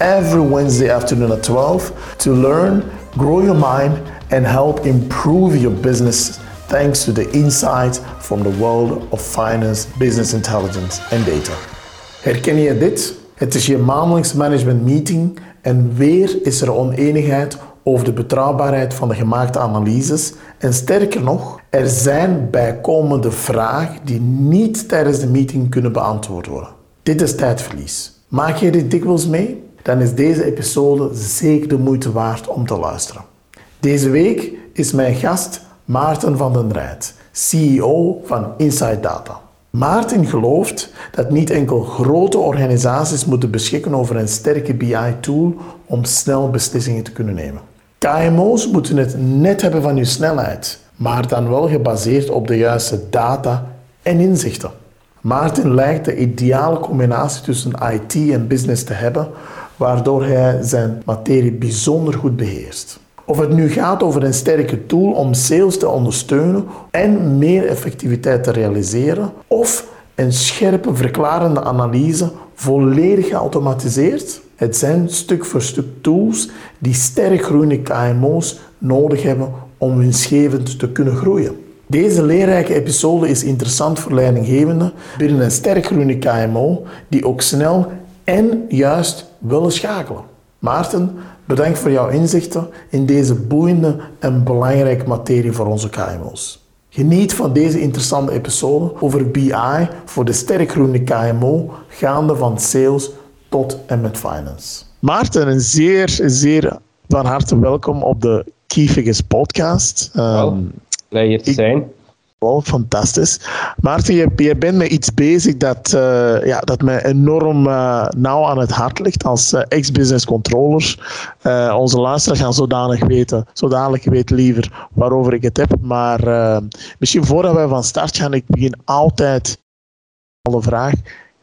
every Wednesday afternoon at 12 to learn, grow your mind, and help improve your business thanks to the insights from the world of finance, business intelligence and data. Herken je dit? Het is je maandelijks management meeting en weer is er oneenigheid over de betrouwbaarheid van de gemaakte analyses. En sterker nog, er zijn bijkomende vragen die niet tijdens de meeting kunnen beantwoord worden. Dit is tijdverlies. Maak je dit dikwijls mee? Dan is deze episode zeker de moeite waard om te luisteren. Deze week is mijn gast Maarten van den Rijt, CEO van Inside Data. Maarten gelooft dat niet enkel grote organisaties moeten beschikken over een sterke BI-tool om snel beslissingen te kunnen nemen. KMO's moeten het net hebben van je snelheid, maar dan wel gebaseerd op de juiste data en inzichten. Maarten lijkt de ideale combinatie tussen IT en business te hebben, waardoor hij zijn materie bijzonder goed beheerst. Of het nu gaat over een sterke tool om sales te ondersteunen en meer effectiviteit te realiseren, of een scherpe verklarende analyse volledig geautomatiseerd. Het zijn stuk voor stuk tools die sterk groeiende KMO's nodig hebben om winstgevend te kunnen groeien. Deze leerrijke episode is interessant voor leidinggevenden binnen een sterk groeiende KMO die ook snel en juist willen schakelen. Maarten, bedankt voor jouw inzichten in deze boeiende en belangrijke materie voor onze KMO's. Geniet van deze interessante episode over BI voor de sterk groeiende KMO, gaande van sales tot en met finance. Maarten, een zeer, zeer van harte welkom op de Key Figures podcast. Um, te zijn. Wow, fantastisch. Maarten, je, je bent met iets bezig dat, uh, ja, dat mij enorm uh, nauw aan het hart ligt als uh, ex-business controller. onze luisteraars gaan zodanig weten, zodanig weten liever waarover ik het heb. Maar misschien voordat wij van start gaan, ik begin altijd de vraag,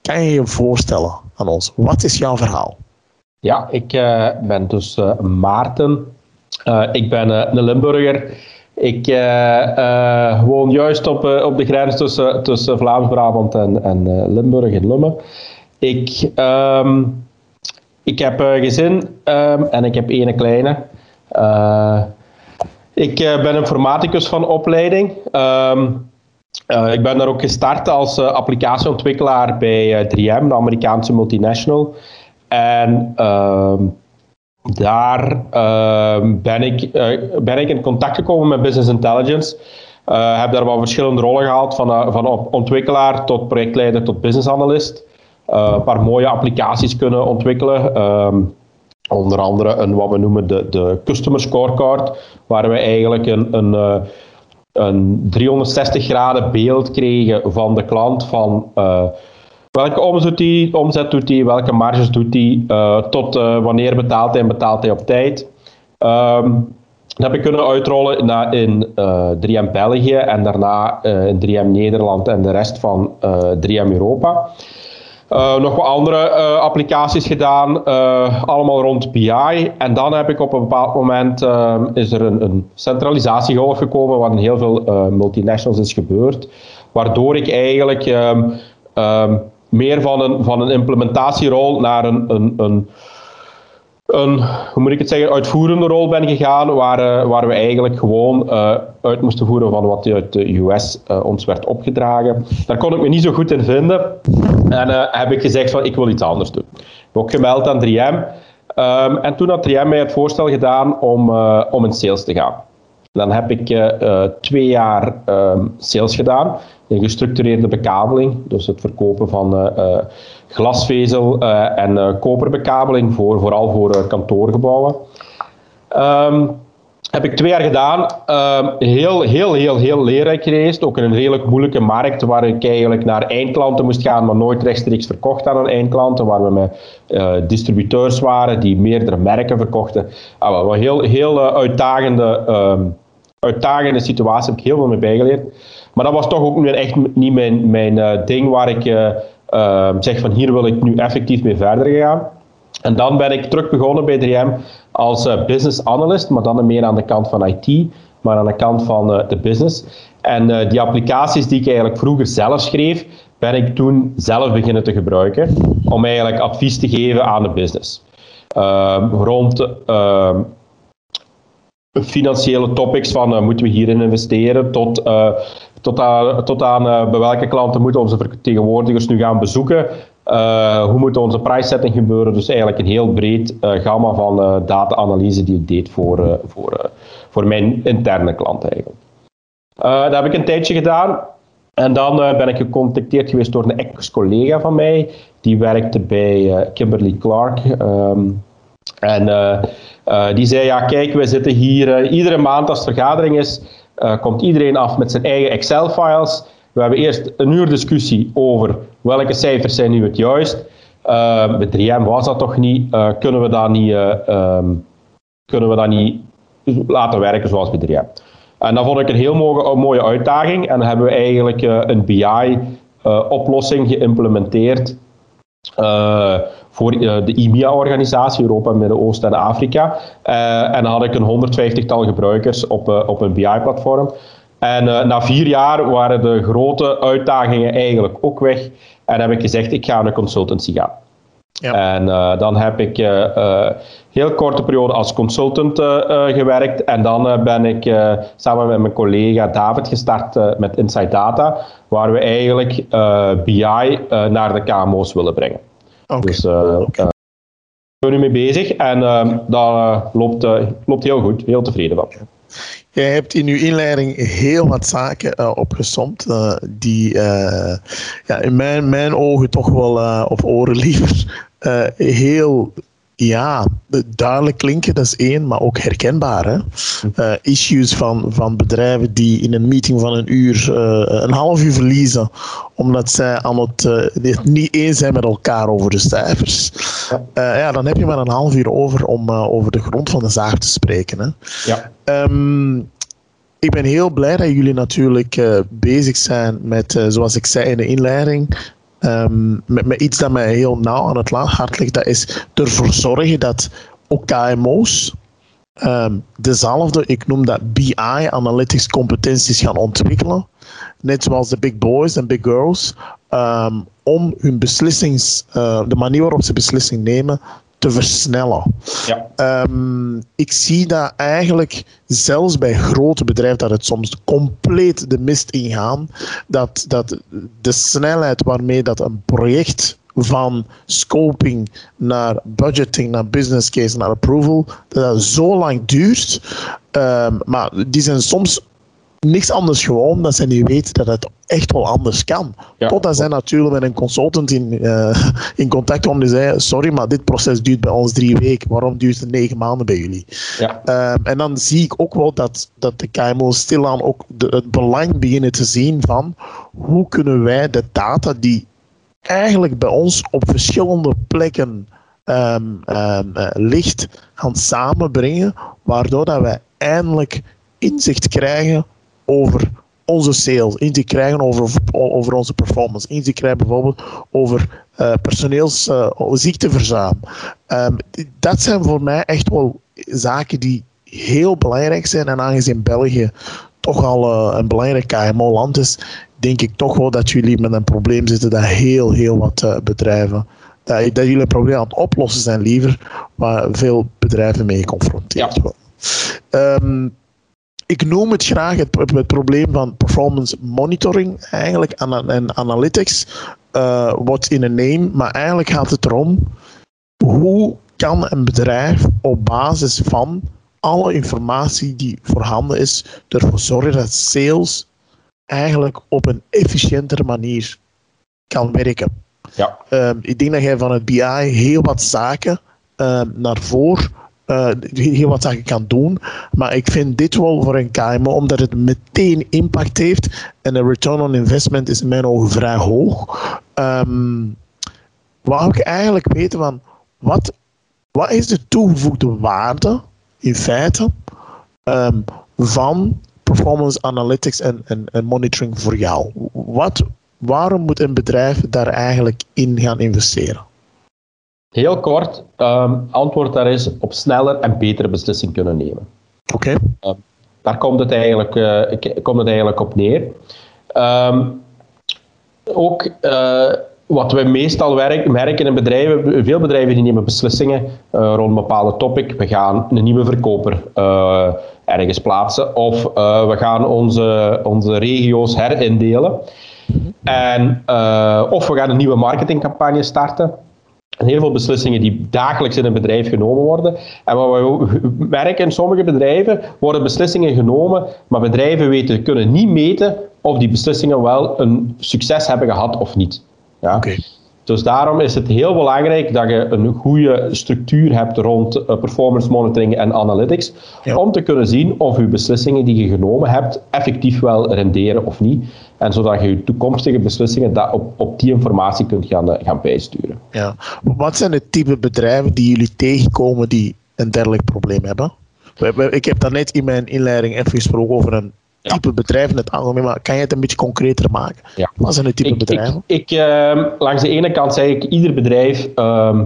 kan je je voorstellen aan ons? Wat is jouw verhaal? Ja, ik ben dus Maarten. ik ben een Limburger. Ik uh, uh, woon juist op, uh, op de grens tussen, tussen Vlaams-Brabant en, en Limburg en Lummen. Ik, um, ik heb gezin um, en ik heb één kleine. ik ben informaticus van opleiding. Um, ik ben daar ook gestart als applicatieontwikkelaar bij 3M, de Amerikaanse multinational. En daar uh, ben, ik, uh, ben ik in contact gekomen met business intelligence. Uh, heb daar wel verschillende rollen gehad, van, uh, van ontwikkelaar tot projectleider tot business analyst. een paar mooie applicaties kunnen ontwikkelen. Um, onder andere een, wat we noemen de, de Customer Scorecard, waar we eigenlijk een, een, een 360 graden beeld kregen van de klant van Welke omzet, die, omzet doet hij, welke marges doet hij, uh, tot uh, wanneer betaalt hij en betaalt hij op tijd. Um, dat heb ik kunnen uitrollen in uh, eh, 3M België en daarna in 3M Nederland en de rest van 3M Europa. nog wat andere applicaties gedaan, allemaal rond BI. En dan heb ik op een bepaald moment is er een, een centralisatiegolf gekomen, waarin heel veel multinationals is gebeurd. Waardoor ik eigenlijk um, um, meer van een, van een implementatierol naar een, een, een, een, hoe moet ik het zeggen, uitvoerende rol ben gegaan, waar, uh, waar we eigenlijk gewoon uh, uit moesten voeren van wat uit de US eh, ons werd opgedragen. Daar kon ik me niet zo goed in vinden en heb ik gezegd van ik wil iets anders doen. Ik heb ook gemeld aan 3M um, en toen had 3M mij het voorstel gedaan om, om in sales te gaan. Dan heb ik twee jaar ehm, sales gedaan in gestructureerde bekabeling, dus het verkopen van glasvezel en koperbekabeling, voor, vooral voor kantoorgebouwen. Um, heb ik twee jaar gedaan. Uh, heel, heel, heel, heel leerrijk geweest. Ook in een redelijk moeilijke markt waar ik eigenlijk naar eindklanten moest gaan, maar nooit rechtstreeks verkocht aan een eindklanten. Waar we met distributeurs waren die meerdere merken verkochten. Ah, wel, heel, heel uitdagende, uitdagende situatie. Heb ik heel veel mee bijgeleerd. Maar dat was toch ook echt niet mijn, mijn eh, ding waar ik ehm, zeg van hier wil ik nu effectief mee verder gaan. En dan ben ik terug begonnen bij 3M als uh, business analyst, maar dan meer aan de kant van IT, maar aan de kant van de business. En die applicaties die ik eigenlijk vroeger zelf schreef, ben ik toen zelf beginnen te gebruiken om eigenlijk advies te geven aan de business. Ehm, rond ehm, financiële topics van moeten we hierin investeren, tot, tot aan, tot aan bij welke klanten moeten onze vertegenwoordigers nu gaan bezoeken. Hoe moet onze prijszetting gebeuren? Dus eigenlijk een heel breed gamma van data-analyse die ik deed voor, voor, voor mijn interne klanten eigenlijk. dat heb ik een tijdje gedaan. En dan ben ik gecontacteerd geweest door een ex-collega van mij. Die werkte bij Kimberly Clark. Um, en die zei, ja kijk, we zitten hier iedere maand als vergadering is, komt iedereen af met zijn eigen Excel-files. We hebben eerst een uur discussie over welke cijfers zijn nu het juist. Met 3M was dat toch niet. Kunnen, we dat niet um, kunnen we dat niet laten werken zoals bij 3M? En dat vond ik een heel mooie, mooie uitdaging. En dan hebben we eigenlijk een BI-oplossing geïmplementeerd voor de IMIA-organisatie, Europa, Midden-Oosten en Afrika. en dan had ik een 150-tal gebruikers op, op een BI-platform. En na vier jaar waren de grote uitdagingen eigenlijk ook weg. En heb ik gezegd, ik ga naar consultancy gaan. Ja. En uh, dan heb ik uh, heel korte periode als consultant gewerkt. En dan ben ik samen met mijn collega David gestart met Inside Data, waar we eigenlijk BI naar de KMO's willen brengen. Okay. Dus okay. ben nu mee bezig en dat loopt, loopt heel goed, heel tevreden van. Jij hebt in uw inleiding heel wat zaken uh, opgesomd uh, die uh, ja, in mijn, mijn ogen toch wel, of oren liever, heel ja, duidelijk klinken, dat is één, maar ook herkenbaar. Hè? Uh, issues van, van bedrijven die in een meeting van een uur uh, een half uur verliezen, omdat zij aan het, uh, niet eens zijn met elkaar over de cijfers. Ja. ja, dan heb je maar een half uur over om over de grond van de zaak te spreken. Hè? Ja. Um, ik ben heel blij dat jullie natuurlijk bezig zijn met, zoals ik zei in de inleiding, um, met, met, iets dat mij heel nauw aan het hart ligt. Dat is ervoor zorgen dat ook KMO's um, dezelfde, ik noem dat BI, analytics competenties gaan ontwikkelen. Net zoals de big boys en big girls. Um, om hun beslissings, uh, de manier waarop ze beslissingen nemen, te versnellen. Ja. Um, ik zie dat eigenlijk zelfs bij grote bedrijven dat het soms compleet de mist ingaan. Dat, dat de snelheid waarmee dat een project van scoping naar budgeting, naar business case, naar approval, dat dat zo lang duurt. Um, maar die zijn soms niks anders gewoon dat ze niet weten dat het echt wel anders kan. Ja, Totdat zij natuurlijk met een consultant in, uh, in contact komen die zei: Sorry, maar dit proces duurt bij ons drie weken. Waarom duurt het negen maanden bij jullie? Ja. Um, en dan zie ik ook wel dat, dat de KMO's stilaan ook de, het belang beginnen te zien van hoe kunnen wij de data die eigenlijk bij ons op verschillende plekken um, um, uh, ligt gaan samenbrengen, waardoor dat wij eindelijk inzicht krijgen over onze sales, inzicht krijgen over, over onze performance, inzicht krijgen bijvoorbeeld over uh, personeels uh, ziekteverzuim. Um, dat zijn voor mij echt wel zaken die heel belangrijk zijn. En aangezien België toch al uh, een belangrijk KMO-land is, denk ik toch wel dat jullie met een probleem zitten dat heel, heel wat bedrijven dat, dat jullie een probleem aan het oplossen zijn liever, waar veel bedrijven mee geconfronteerd ja. worden. Um, ik noem het graag het, het, probleem van performance monitoring, eigenlijk, en, analytics. Uh, what's in a name, maar eigenlijk gaat het erom hoe kan een bedrijf op basis van alle informatie die voorhanden is ervoor zorgen dat sales eigenlijk op een efficiëntere manier kan werken. Ja. Ehm, ik denk dat jij van het BI heel wat zaken ehm, naar voren uh, heel wat zaken kan doen. Maar ik vind dit wel voor een KMO, omdat het meteen impact heeft. En de return on investment is in mijn ogen vrij hoog. Um, wou ik eigenlijk weten van, wat, wat is de toegevoegde waarde, in feite, um, van performance analytics en, en, en monitoring voor jou? Wat, waarom moet een bedrijf daar eigenlijk in gaan investeren? Heel kort, um, antwoord daar is op sneller en betere beslissingen kunnen nemen. Oké. Ehm, daar komt het, eigenlijk, uh, komt het eigenlijk op neer. Um, ook uh, wat we meestal werk, merken in bedrijven, veel bedrijven die nemen beslissingen uh, rond een bepaalde topic. We gaan een nieuwe verkoper ergens plaatsen of we gaan onze, onze regio's herindelen. En, of we gaan een nieuwe marketingcampagne starten heel veel beslissingen die dagelijks in een bedrijf genomen worden. En wat we merken in sommige bedrijven worden beslissingen genomen, maar bedrijven weten, kunnen niet meten of die beslissingen wel een succes hebben gehad of niet. Ja? Dus daarom is het heel belangrijk dat je een goede structuur hebt rond eh, performance monitoring en analytics, om te kunnen zien of je beslissingen die je genomen hebt effectief wel renderen of niet. En zodat je je toekomstige beslissingen op, op die informatie kunt gaan, eh, gaan bijsturen. Ja. Wat zijn de type bedrijven die jullie tegenkomen die een dergelijk probleem hebben? Ik heb daarnet in mijn inleiding even gesproken over een type bedrijven in het algemeen, maar kan je het een beetje concreter maken? Ja. Wat zijn de type bedrijven? Ik, ik uh, langs de ene kant zeg ik, ieder bedrijf uh,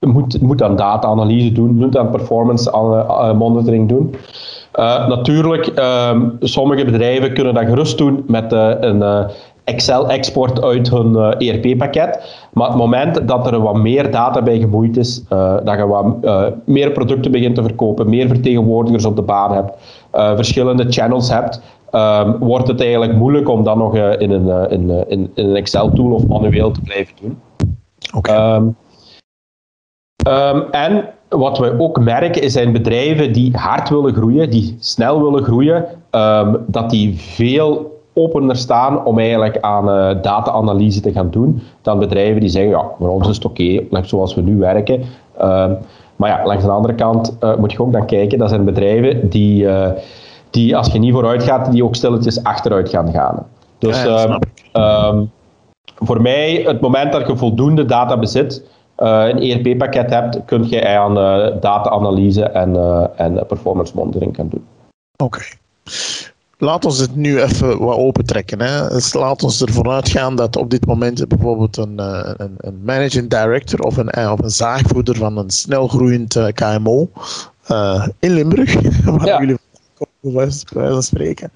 moet, moet aan data-analyse doen, moet aan performance uh, monitoring doen. Uh, natuurlijk, ehm, sommige bedrijven kunnen dat gerust doen met een Excel-export uit hun ERP-pakket. E maar het moment dat er wat meer data bij gemoeid is, dat je wat meer producten begint te verkopen, meer vertegenwoordigers op de baan hebt, verschillende channels hebt, um, wordt het eigenlijk moeilijk om dat nog uh, in, een, uh, in, in, in, een Excel-tool of manueel te blijven doen. Okay. Um, um, en wat we ook merken is zijn bedrijven die hard willen groeien, die snel willen groeien, dat die veel opener staan om eigenlijk aan data-analyse te gaan doen dan bedrijven die zeggen, ja, voor ons is het oké, okay, zoals we nu werken. Maar ja, langs de andere kant uh, moet je ook dan kijken, dat zijn bedrijven die, uh, die als je niet vooruit gaat, die ook stilletjes achteruit gaan gaan. Dus ja, um, voor mij, het moment dat je voldoende data bezit, uh, een ERP-pakket hebt, kun je aan data-analyse en, en performance monitoring gaan doen. Oké. Okay laat ons het nu even wat opentrekken. Hè. Dus laat ons ervan uitgaan dat op dit moment bijvoorbeeld een, eh, een, een managing director of een, eh, of een zaagvoerder van een snelgroeiend uh, KMO uh, in Limburg, waar ja. jullie van spreken,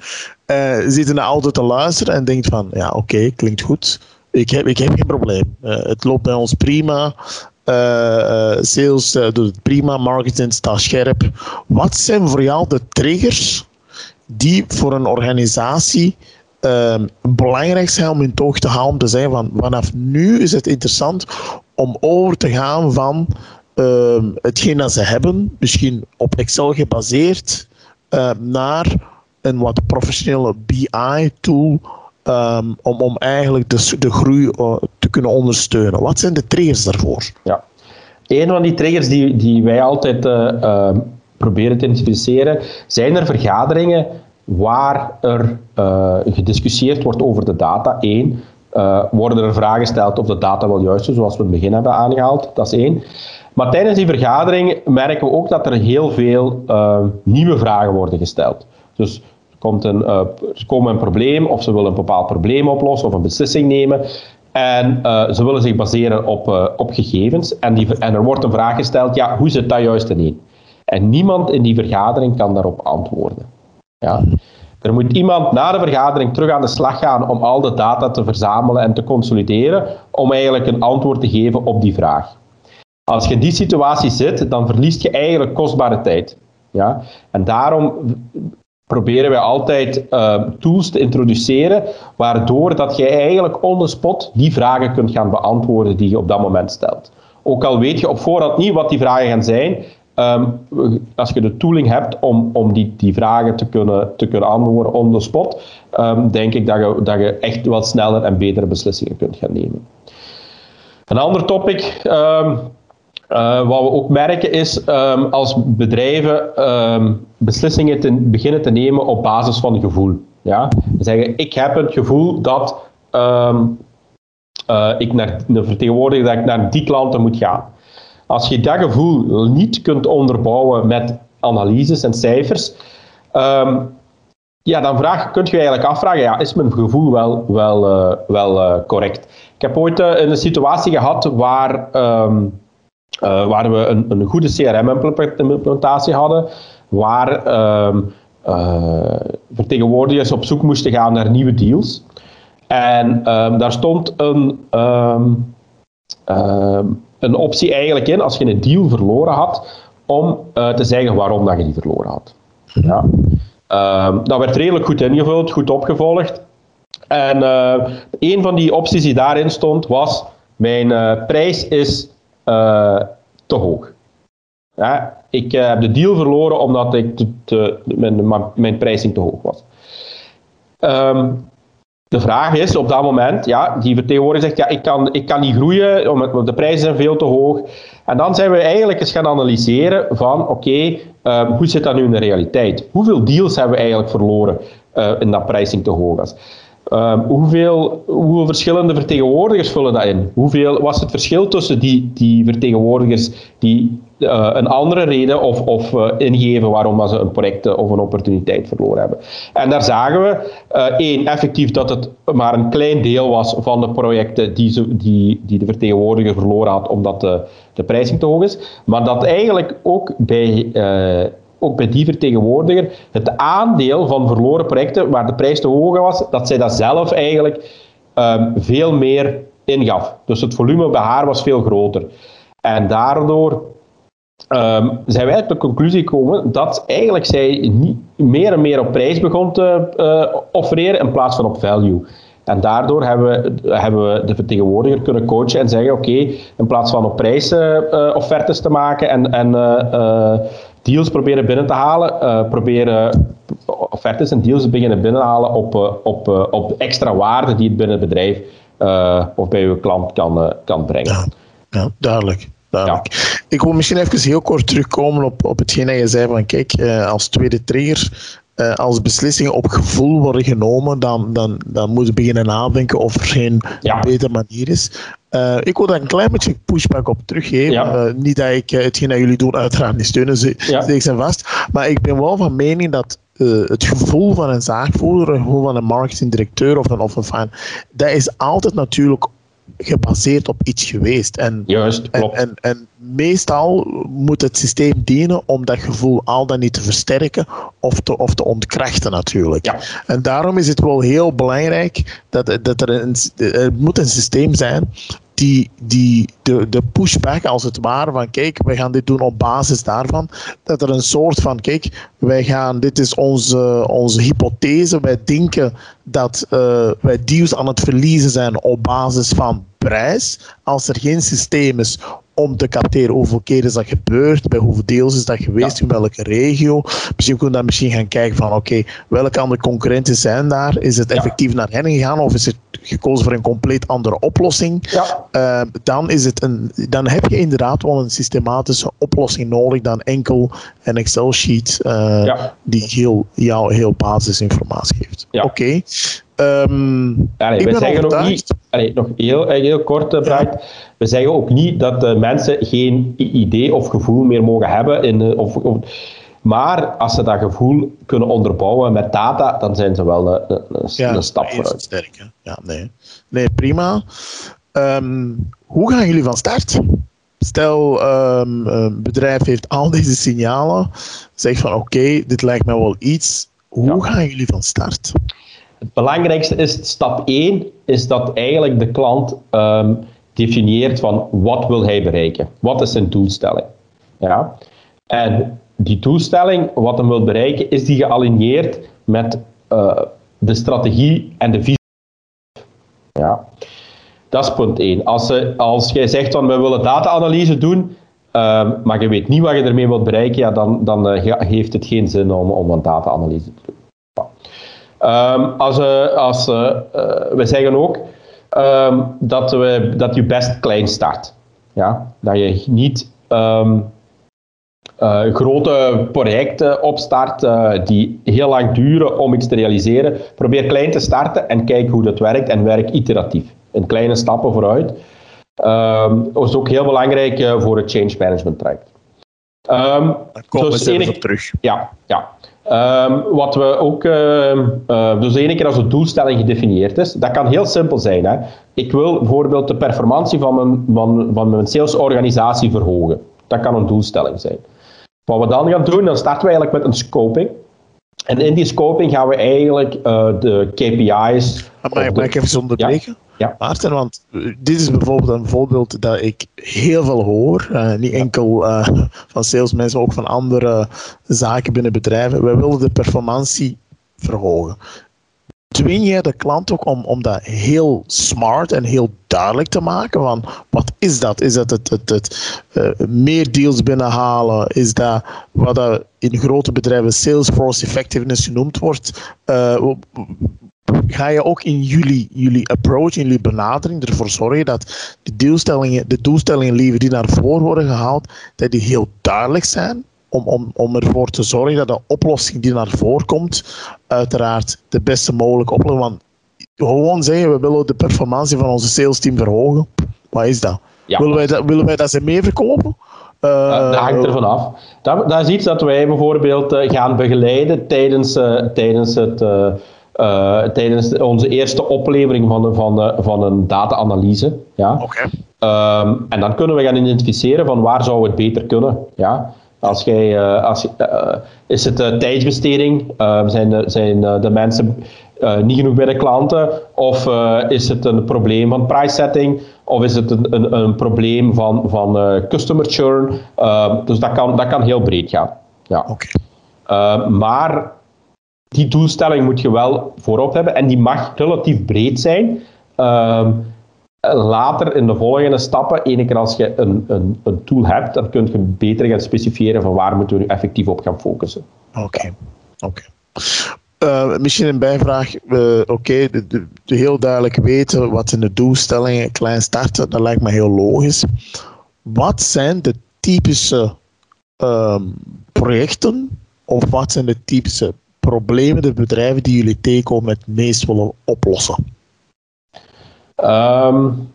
uh, zit in de auto te luisteren en denkt van, ja oké, okay, klinkt goed. Ik heb, ik heb geen probleem. het loopt bij ons prima. sales doet het prima, marketing staat scherp. Wat zijn voor jou de triggers die voor een organisatie uh, belangrijk zijn om in toog te houden. Om te zeggen van vanaf nu is het interessant om over te gaan van uh, hetgeen dat ze hebben, misschien op Excel gebaseerd, uh, naar een wat professionele BI-tool om, om eigenlijk de, de groei uh, te kunnen ondersteunen. Wat zijn de triggers daarvoor? Ja. Een van die triggers die, die wij altijd ehm, proberen te identificeren, zijn er vergaderingen waar er uh, gediscussieerd wordt over de data. Eén, uh, worden er vragen gesteld of de data wel juist is, zoals we in het begin hebben aangehaald. Dat is één. Maar tijdens die vergadering merken we ook dat er heel veel uh, nieuwe vragen worden gesteld. Dus komt een, uh, komt een probleem, of ze willen een bepaald probleem oplossen of een beslissing nemen. En ze willen zich baseren op, op gegevens. En, die, en er wordt een vraag gesteld, ja, hoe zit dat juist in? En niemand in die vergadering kan daarop antwoorden. Ja. Er moet iemand na de vergadering terug aan de slag gaan om al de data te verzamelen en te consolideren, om eigenlijk een antwoord te geven op die vraag. Als je in die situatie zit, dan verliest je eigenlijk kostbare tijd. Ja? En daarom proberen wij altijd uh, tools te introduceren, waardoor dat je eigenlijk on the spot die vragen kunt gaan beantwoorden die je op dat moment stelt. Ook al weet je op voorhand niet wat die vragen gaan zijn, ehm, als je de tooling hebt om, om die, die vragen te kunnen, te kunnen antwoorden on the spot, um, denk ik dat je, dat je echt wat sneller en betere beslissingen kunt gaan nemen. Een ander topic, um, uh, wat we ook merken is als bedrijven beslissingen beginnen te nemen op basis van gevoel. Ja? Zeggen, ik heb het gevoel dat uh, ik naar, vertegenwoordiger dat ik naar die klanten moet gaan. Als je dat gevoel niet kunt onderbouwen met analyses en cijfers, um, ja, dan vraag, kun je eigenlijk afvragen, ja, is mijn gevoel wel, wel, uh, wel uh, correct? Ik heb ooit uh, een situatie gehad waar, um, waar we een, een goede CRM-implementatie hadden, waar um, vertegenwoordigers op zoek moesten gaan naar nieuwe deals. En daar stond een, een optie eigenlijk in, als je een deal verloren had, om uh, te zeggen waarom dat je die verloren had. Ja. dat werd redelijk goed ingevuld, goed opgevolgd. En uh, een van die opties die daarin stond was: mijn uh, prijs is te hoog. Ja, ik heb de deal verloren omdat ik te, te, mijn, mijn prijsing te hoog was. Um, de vraag is op dat moment, ja, die vertegenwoordiger zegt, ja, ik kan, ik kan niet groeien, omdat de prijzen zijn veel te hoog. En dan zijn we eigenlijk eens gaan analyseren van, oké, um, hoe zit dat nu in de realiteit? Hoeveel deals hebben we eigenlijk verloren uh, in dat prijsing te hoog was? Um, hoeveel, hoeveel verschillende vertegenwoordigers vullen dat in? Hoeveel was het verschil tussen die, die vertegenwoordigers die uh, een andere reden of, of uh, ingeven waarom ze een project of een opportuniteit verloren hebben? En daar zagen we, één, effectief dat het maar een klein deel was van de projecten die, ze, die, die de vertegenwoordiger verloren had omdat de, de prijzing te hoog is, maar dat eigenlijk ook bij ook bij die vertegenwoordiger, het aandeel van verloren projecten waar de prijs te hoog was, dat zij dat zelf eigenlijk um, veel meer ingaf. Dus het volume bij haar was veel groter. En daardoor um, zijn wij tot de conclusie gekomen dat eigenlijk zij niet meer en meer op prijs begon te uh, in plaats van op value. En daardoor hebben we, hebben we de vertegenwoordiger kunnen coachen en zeggen: oké, in plaats van op prijs uh, offertes te maken en, en deals proberen binnen te halen, uh, proberen offertes en deals beginnen binnenhalen op, uh, op, uh, op extra waarde die het binnen het bedrijf of bij uw klant kan, kan brengen. Ja, ja duidelijk. duidelijk. Ja. Ik wil misschien even heel kort terugkomen op, op hetgeen dat je zei van kijk, als tweede trigger uh, als beslissingen op gevoel worden genomen, dan, dan, dan moeten we beginnen nadenken of er geen ja. betere manier is. Uh, ik wil daar een klein beetje pushback op teruggeven. Ja. Uh, niet dat ik hetgeen dat jullie doen uiteraard niet steunen, ze, ja. zijn vast. Maar ik ben wel van mening dat het gevoel van een zaakvoerder, het gevoel van een marketingdirecteur of een, of een fan, dat is altijd natuurlijk gebaseerd op iets geweest. En, Juist, klopt. En, en, en, meestal moet het systeem dienen om dat gevoel al dan niet te versterken of te, of te ontkrachten natuurlijk. Ja. En daarom is het wel heel belangrijk dat, dat er, een, er moet een systeem zijn die, die de, de pushback als het ware van kijk, wij gaan dit doen op basis daarvan, dat er een soort van kijk, wij gaan, dit is onze, onze hypothese, wij denken dat uh, wij deals aan het verliezen zijn op basis van prijs. Als er geen systeem is om te capteren hoeveel keer is dat gebeurd, bij hoeveel deels is dat geweest, in welke regio. Misschien kunnen we dan misschien gaan kijken van oké, welke andere concurrenten zijn daar? Is het effectief naar hen gegaan of is het gekozen voor een compleet andere oplossing? Ja. Uh, dan, is het een, dan heb je inderdaad wel een systematische oplossing nodig dan enkel een Excel-sheet uh, ja. die heel, jou heel basisinformatie geeft. Oké. Okay. Um, allee, we zeggen ook niet, allee, nog heel, heel kort, uh, ja. we zeggen ook niet dat de mensen geen idee of gevoel meer mogen hebben. In, of, of, maar als ze dat gevoel kunnen onderbouwen met data, dan zijn ze wel een, een, ja, een stap vooruit. Sterk, ja, nee. nee, prima. Um, hoe gaan jullie van start? Stel, um, een bedrijf heeft al deze signalen, zegt van oké, okay, dit lijkt mij wel iets. Hoe gaan jullie van start? Het belangrijkste is, stap 1, is dat eigenlijk de klant um, definieert van wat wil hij bereiken. Wat is zijn doelstelling. Ja? En die doelstelling, wat hem wil bereiken, is die gealigneerd met uh, de strategie en de visie. Ja? Dat is punt 1. Als, als jij zegt van we willen data-analyse doen, ehm, maar je weet niet wat je ermee wilt bereiken, ja, dan, dan heeft het geen zin om, om een data-analyse te doen. Ehm, als, als, we zeggen ook ehm, dat, we, dat je best klein start. Ja? Dat je niet uh, grote projecten opstart uh, die heel lang duren om iets te realiseren. Probeer klein te starten en kijk hoe dat werkt en werk iteratief. In kleine stappen vooruit. Um, dat is ook heel belangrijk uh, voor het change management traject. Um, Daar komen dus we enig, op terug. Ja, ja. Um, wat we ook, uh, dus ene keer als de doelstelling gedefinieerd is, dat kan heel simpel zijn. Hè. Ik wil bijvoorbeeld de performantie van mijn, van, van mijn salesorganisatie verhogen. Dat kan een doelstelling zijn. Wat we dan gaan doen, dan starten we eigenlijk met een scoping. En in die scoping gaan we eigenlijk uh, de KPI's. Maar mag ik even onderbreken? Ja. Maarten, want eh, dit is bijvoorbeeld een voorbeeld dat ik heel veel hoor. Uh, niet enkel uh, van salesmensen, ook van andere zaken binnen bedrijven. Wij willen de performantie verhogen dwing je de klant ook om, om dat heel smart en heel duidelijk te maken. Van wat is dat? Is dat het, het, het uh, meer deals binnenhalen? Is dat wat dat in grote bedrijven Salesforce effectiveness genoemd wordt? Ga je ook in jullie, jullie approach, in jullie benadering ervoor zorgen dat de doelstellingen, de doelstellingen liever die naar voren worden gehaald, dat die heel duidelijk zijn om, om, om ervoor te zorgen dat de oplossing die naar voren komt, uiteraard de beste mogelijke oplossing. Want gewoon zeggen, we willen de performantie van onze sales team verhogen. Wat is dat? Willen, wij dat willen wij dat ze meer verkopen? Uh, dat hangt ervan af. Dat, dat, is iets dat wij bijvoorbeeld uh, gaan begeleiden tijdens, uh, tijdens, het, tijdens onze eerste oplevering van, van, van een data-analyse. Ja? Okay. Um, en dan kunnen we gaan identificeren van waar zou het beter kunnen. Ja? Als jij, uh, als, uh, is het tijdsbesteding? zijn zijn de mensen niet genoeg bij de klanten? Of is het een probleem van price setting? Of is het een, een, een probleem van, van customer churn? dus dat kan, dat kan heel breed gaan. Ja. Okay. maar die doelstelling moet je wel voorop hebben en die mag relatief breed zijn. Ehm, later in de volgende stappen, ene keer als je een, een, een tool hebt, dan kun je beter gaan specifieren van waar moeten we nu effectief op gaan focussen. Oké, oké. Uh, misschien een bijvraag. Uh, Oké, heel duidelijk weten wat in de doelstellingen klein starten, dat lijkt me heel logisch. Wat zijn de typische uh, projecten of wat zijn de typische problemen, de bedrijven die jullie tegenkomen het meest willen oplossen? Um,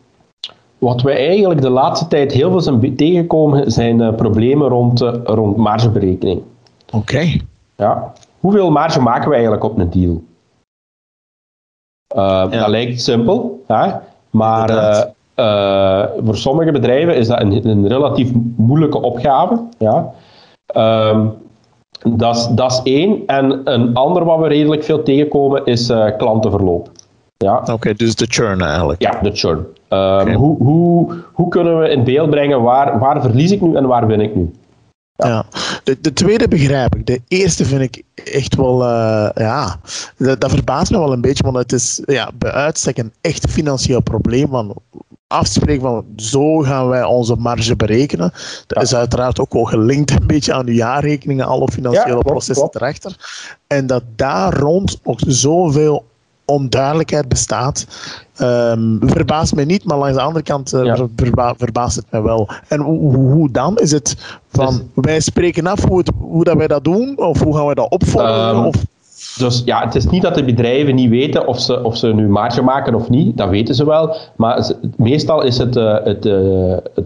wat we eigenlijk de laatste tijd heel veel zijn tegengekomen zijn uh, problemen rond, uh, rond margeberekening. Oké. Ja. Hoeveel marge maken we eigenlijk op een deal? Uh, Dat lijkt simpel, hè? maar voor sommige bedrijven is dat een, een relatief moeilijke opgave. Ja? Um, dat is één. En een ander wat we redelijk veel tegenkomen is klantenverloop. Ja. Oké, dus de churn eigenlijk. Ja, de churn. Um, hoe, hoe, hoe kunnen we in beeld brengen waar, waar verlies ik nu en waar win ik nu? Ja, ja. De, de, tweede begrijp ik. De eerste vind ik echt wel, uh, ja, dat, dat, verbaast me wel een beetje, want het is ja, bij uitstek een echt financieel probleem. Van afspreken van zo gaan wij onze marge berekenen. Dat is uiteraard ook wel gelinkt een beetje aan de jaarrekeningen, alle financiële ja, processen erachter. En dat daar rond nog zoveel onduidelijkheid bestaat. Um, verbaast mij niet, maar langs de andere kant uh, verbaast het mij wel. En hoe, hoe dan? Is het van dus- wij spreken af hoe, het, hoe dat wij dat doen, of hoe gaan wij dat opvolgen? Um, of? Dus ja, het is niet dat de bedrijven niet weten of ze, of ze nu marge maken of niet, dat weten ze wel. Maar meestal is het, uh, het, uh, het,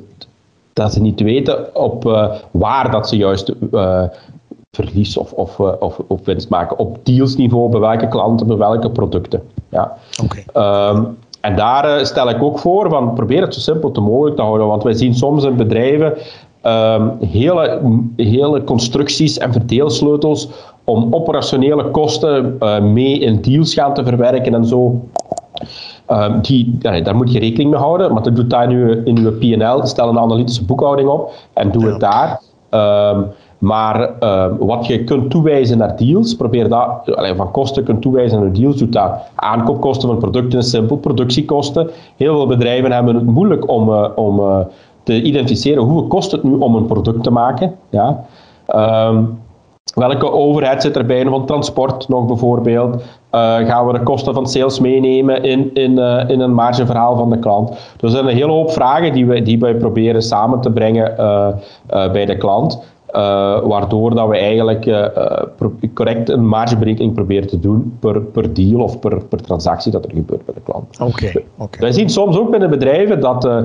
dat ze niet weten op waar dat ze juist verlies of, of, eh, of, of winst maken. Op dealsniveau, bij welke klanten, bij welke producten. Ja. Okay. Ehm, en daar uh, stel ik ook voor van probeer het zo simpel te mogelijk te houden. Want wij zien soms in bedrijven um, hele, hele constructies en verdeelsleutels om operationele kosten uh, mee in deals gaan te verwerken en zo. Um, die, daar moet je rekening mee houden, maar doe daar nu in je PL, stel een analytische boekhouding op en doe het daar. Um, maar uh, wat je kunt toewijzen naar deals, probeer dat, allez, van kosten kunt toewijzen naar deals, doet dat aankoopkosten van producten is simpel, productiekosten. Heel veel bedrijven hebben het moeilijk om, uh, om, uh, te identificeren hoeveel kost het nu om een product te maken. Ja? Ehm, welke overheid zit erbij van transport nog bijvoorbeeld? Uh, gaan we de kosten van sales meenemen in, in, in een margeverhaal van de klant? Dus er zijn een hele hoop vragen die wij, die wij proberen samen te brengen bij de klant. Uh, waardoor dat we eigenlijk uh, correct een margeberekening proberen te doen per, per deal of per, per transactie dat er gebeurt bij de klant. Oké. Okay, okay. Wij zien soms ook binnen bedrijven dat uh,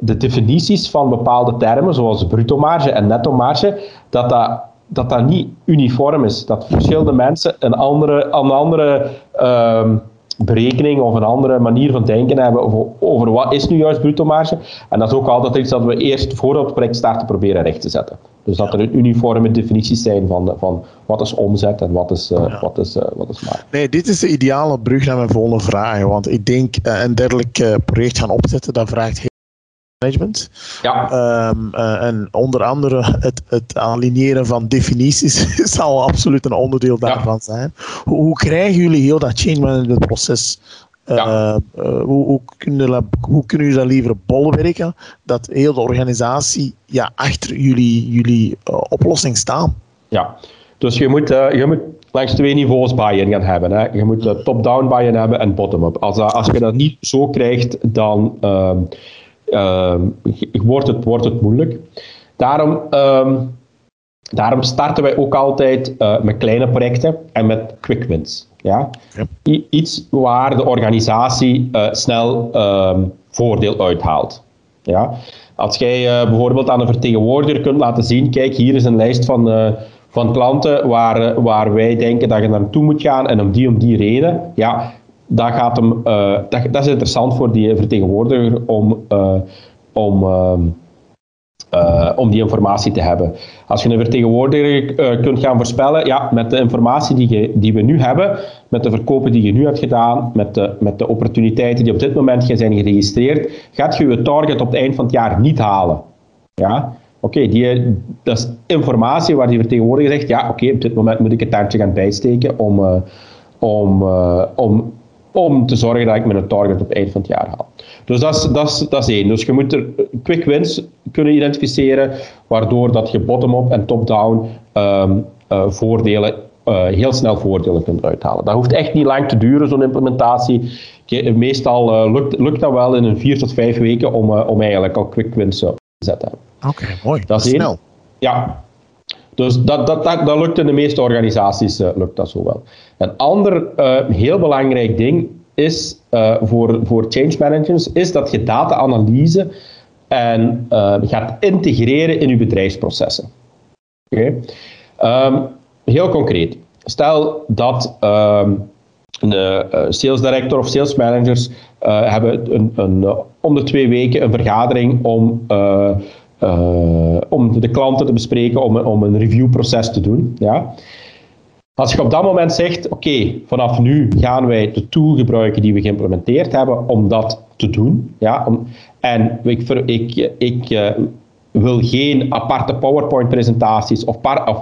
de definities van bepaalde termen, zoals bruto marge en netto marge, dat dat, dat, dat niet uniform is. Dat verschillende mensen een andere, een andere um, berekening of een andere manier van denken hebben over, over wat is nu juist bruto marge. En dat is ook altijd iets dat we eerst voordat het project starten proberen recht te zetten. Dus dat er een uniforme definities zijn van, van wat is omzet en wat is, uh, ja. wat is, uh, wat is marge. Nee, dit is de ideale brug naar mijn volgende vraag. Want ik denk uh, een dergelijk project gaan opzetten, dat vraagt heel management. Ja. Um, uh, en onder andere het, het aligneren van definities zal absoluut een onderdeel daarvan ja. zijn. Hoe, hoe, krijgen jullie heel dat change management proces? Uh, ja. uh, hoe, hoe, kunnen, hoe kunnen jullie dat liever bolwerken dat heel de organisatie ja, achter jullie, jullie oplossing staan? Ja, dus je moet, je moet langs twee niveaus buy-in gaan hebben. Hè. Je moet top-down buy-in hebben en bottom-up. Als, als je dat niet zo krijgt, dan ehm, wordt, het, wordt het moeilijk. Daarom, um, daarom starten wij ook altijd uh, met kleine projecten en met quick wins. Ja? ja. Iets waar de organisatie uh, snel um, voordeel uithaalt. Ja? Als jij uh, bijvoorbeeld aan een vertegenwoordiger kunt laten zien, kijk, hier is een lijst van, van klanten waar, waar wij denken dat je naartoe moet gaan en om die om die reden, ja, dat, gaat hem, dat, dat, is interessant voor die vertegenwoordiger om, om, uh, om die informatie te hebben. Als je een vertegenwoordiger kunt gaan voorspellen, ja, met de informatie die, je, die we nu hebben, met de verkopen die je nu hebt gedaan, met de, met de opportuniteiten die op dit moment zijn geregistreerd, gaat je je target op het eind van het jaar niet halen. Ja? Oké, okay, dat is informatie waar die vertegenwoordiger zegt, ja, oké, op dit moment moet ik het taartje gaan bijsteken om, om, om om te zorgen dat ik mijn target op het eind van het jaar haal. Dus dat is, dat is, dat is één. Dus je moet er quick wins kunnen identificeren, waardoor dat je bottom-up en top-down um, uh, voordelen, uh, heel snel voordelen kunt uithalen. Dat hoeft echt niet lang te duren, zo'n implementatie. Meestal uh, lukt, lukt dat wel in een vier tot vijf weken om, om eigenlijk al quick wins te zetten. Oké, okay, mooi. Dat, is snel. Ja, dus dat, dat, dat, dat lukt in de meeste organisaties uh, lukt dat zo wel. Een ander uh, heel belangrijk ding is uh, voor, voor change managers, is dat je data-analyse en gaat integreren in je bedrijfsprocessen. Okay. Um, heel concreet. Stel dat um, een sales director of sales managers hebben een, een, om de twee weken een vergadering om uh, om de klanten te bespreken, om, om een reviewproces te doen. Ja. Als je op dat moment zegt, oké, vanaf nu gaan wij de tool gebruiken die we geïmplementeerd hebben om dat te doen. Ja, om, en ik, ik, ik uh, wil geen aparte PowerPoint-presentaties of,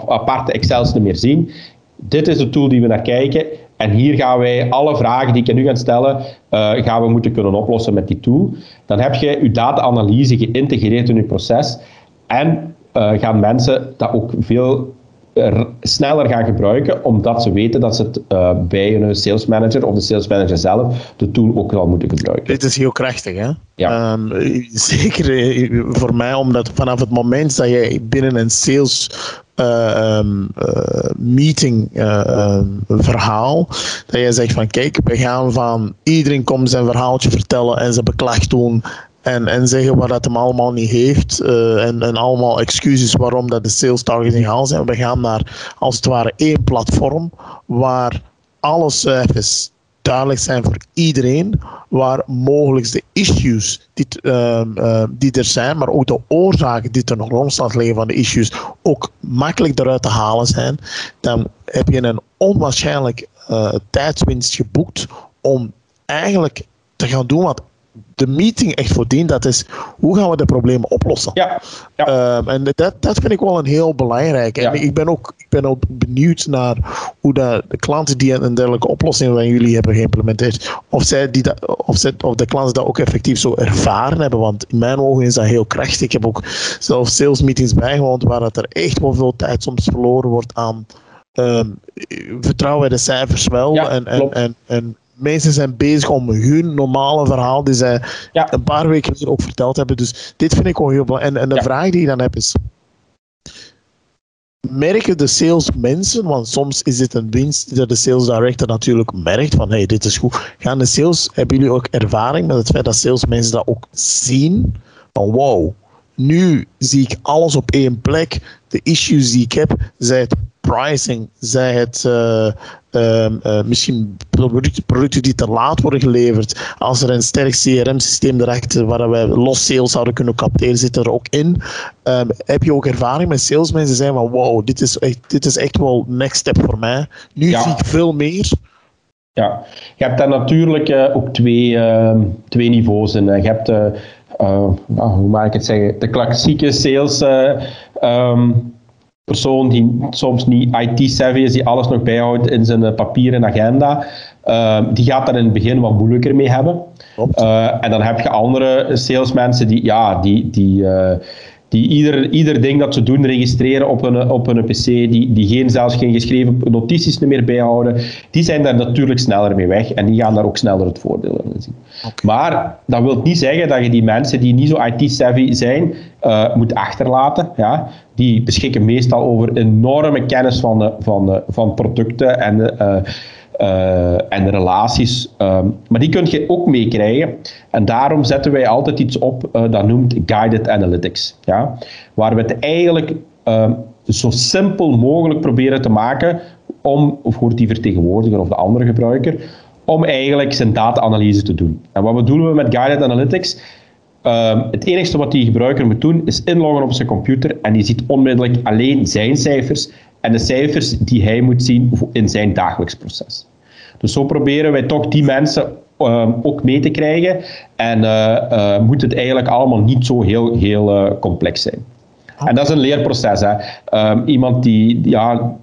aparte Excels meer zien. Dit is de tool die we naar kijken. En hier gaan wij alle vragen die ik nu ga stellen, uh, gaan we moeten kunnen oplossen met die tool. Dan heb je je data-analyse geïntegreerd in je proces en uh, gaan mensen dat ook veel sneller gaan gebruiken, omdat ze weten dat ze het uh, bij een sales manager of de sales manager zelf de tool ook wel moeten gebruiken. Dit is heel krachtig, hè? Ja. Um, zeker voor mij, omdat vanaf het moment dat je binnen een sales uh, meeting uh, verhaal. Dat je zegt van kijk, we gaan van iedereen komt zijn verhaaltje vertellen en ze beklacht doen. En, en zeggen wat dat hem allemaal niet heeft. en, en allemaal excuses waarom dat de sales targets niet haal zijn. We gaan naar als het ware één platform waar alle cijfers duidelijk zijn voor iedereen waar mogelijk de issues die, uh, uh, die er zijn, maar ook de oorzaken die nog rond liggen van de issues, ook makkelijk eruit te halen zijn, dan heb je een onwaarschijnlijk uh, tijdswinst geboekt om eigenlijk te gaan doen wat de meeting echt voor dient, dat is hoe gaan we de problemen oplossen. Ja. ja. Ehm, en dat, dat vind ik wel een heel belangrijk. En ik ben ook, ik ben ook benieuwd naar hoe de, de klanten die een dergelijke oplossing van jullie hebben geïmplementeerd, of, zij die dat, of, zij, of de klanten dat ook effectief zo ervaren hebben. Want in mijn ogen is dat heel krachtig. Ik heb ook zelf sales meetings bijgewoond waar dat er echt wel veel tijd soms verloren wordt aan um, vertrouwen bij de cijfers wel. Ja, en, en, en, en mensen zijn bezig om hun normale verhaal die zij Ja. een paar weken geleden ook verteld hebben. Dus dit vind ik wel heel belangrijk. En, en de Ja. vraag die ik dan heb is... Merken de salesmensen, want soms is dit een winst dat de sales director natuurlijk merkt van hey, dit is goed. Gaan de sales, hebben jullie ook ervaring met het feit dat salesmensen dat ook zien? Van wow, nu zie ik alles op één plek. De issues die ik heb, zij het pricing, zij het eh, misschien producten, die te laat worden geleverd. Als er een sterk CRM-systeem erachter waar wij los sales zouden kunnen capteren, zit er ook in. Ehm, heb je ook ervaring met salesmensen die zeggen van wow, dit is echt, dit is echt wel next step voor mij. Nu Ja. zie ik veel meer. Ja, je hebt daar natuurlijk eh, ook twee, ehm, twee niveaus in. Eh, Je hebt, eh, eh, nou, hoe mag ik het zeggen, de klassieke sales eh, ehm, persoon die soms niet IT-savvy is, die alles nog bijhoudt in zijn eh, papieren agenda. Ehm, die gaat daar in het begin wat moeilijker mee hebben. Eh, en dan heb je andere salesmensen die, ja, die, die, eh, die ieder, ieder ding dat ze doen registreren op een, op een PC, die, die geen, zelfs geen geschreven notities meer bijhouden, die zijn daar natuurlijk sneller mee weg en die gaan daar ook sneller het voordeel in zien. Maar dat wil niet zeggen dat je die mensen die niet zo IT-savvy zijn, eh, moet achterlaten. Ja? Die beschikken meestal over enorme kennis van, van, van producten en eh, eh, en relaties. ehm, maar die kun je ook meekrijgen. En daarom zetten wij altijd iets op eh, dat noemt Guided Analytics. Ja? Waar we het eigenlijk ehm, zo simpel mogelijk proberen te maken om voor die vertegenwoordiger of de andere gebruiker, om eigenlijk zijn data-analyse te doen. En wat bedoelen we met Guided Analytics? Ehm, het enige wat die gebruiker moet doen is inloggen op zijn computer en die ziet onmiddellijk alleen zijn cijfers en de cijfers die hij moet zien in zijn dagelijks proces. Dus zo proberen wij toch die mensen ehm, ook mee te krijgen en eh, eh, moet het eigenlijk allemaal niet zo heel, heel eh, complex zijn. En dat is een leerproces. Hè. Ehm, iemand die, die, ja,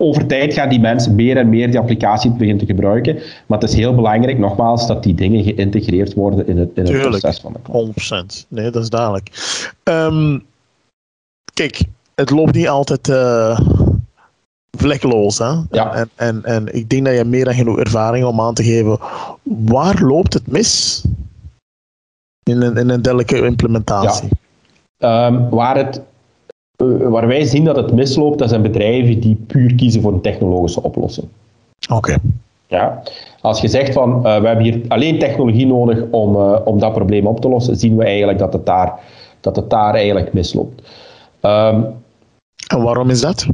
over tijd gaan die mensen meer en meer die applicatie beginnen te gebruiken. Maar het is heel belangrijk, nogmaals, dat die dingen geïntegreerd worden in het, in het Tuurlijk. proces van de klant. 100%. Nee, dat is duidelijk. Ehm, kijk, het loopt niet altijd eh, vlekkeloos. Hè? Ja. En, en, en ik denk dat je meer dan genoeg ervaring om aan te geven. Waar loopt het mis in een, in een dergelijke implementatie? Ehm, waar, het, eh, waar wij zien dat het misloopt, dat zijn bedrijven die puur kiezen voor een technologische oplossing. Oké. Ja. Als je zegt van eh, we hebben hier alleen technologie nodig om, eh, om dat probleem op te lossen, zien we eigenlijk dat het daar, dat het daar eigenlijk misloopt. Ehm, En waarom is dat?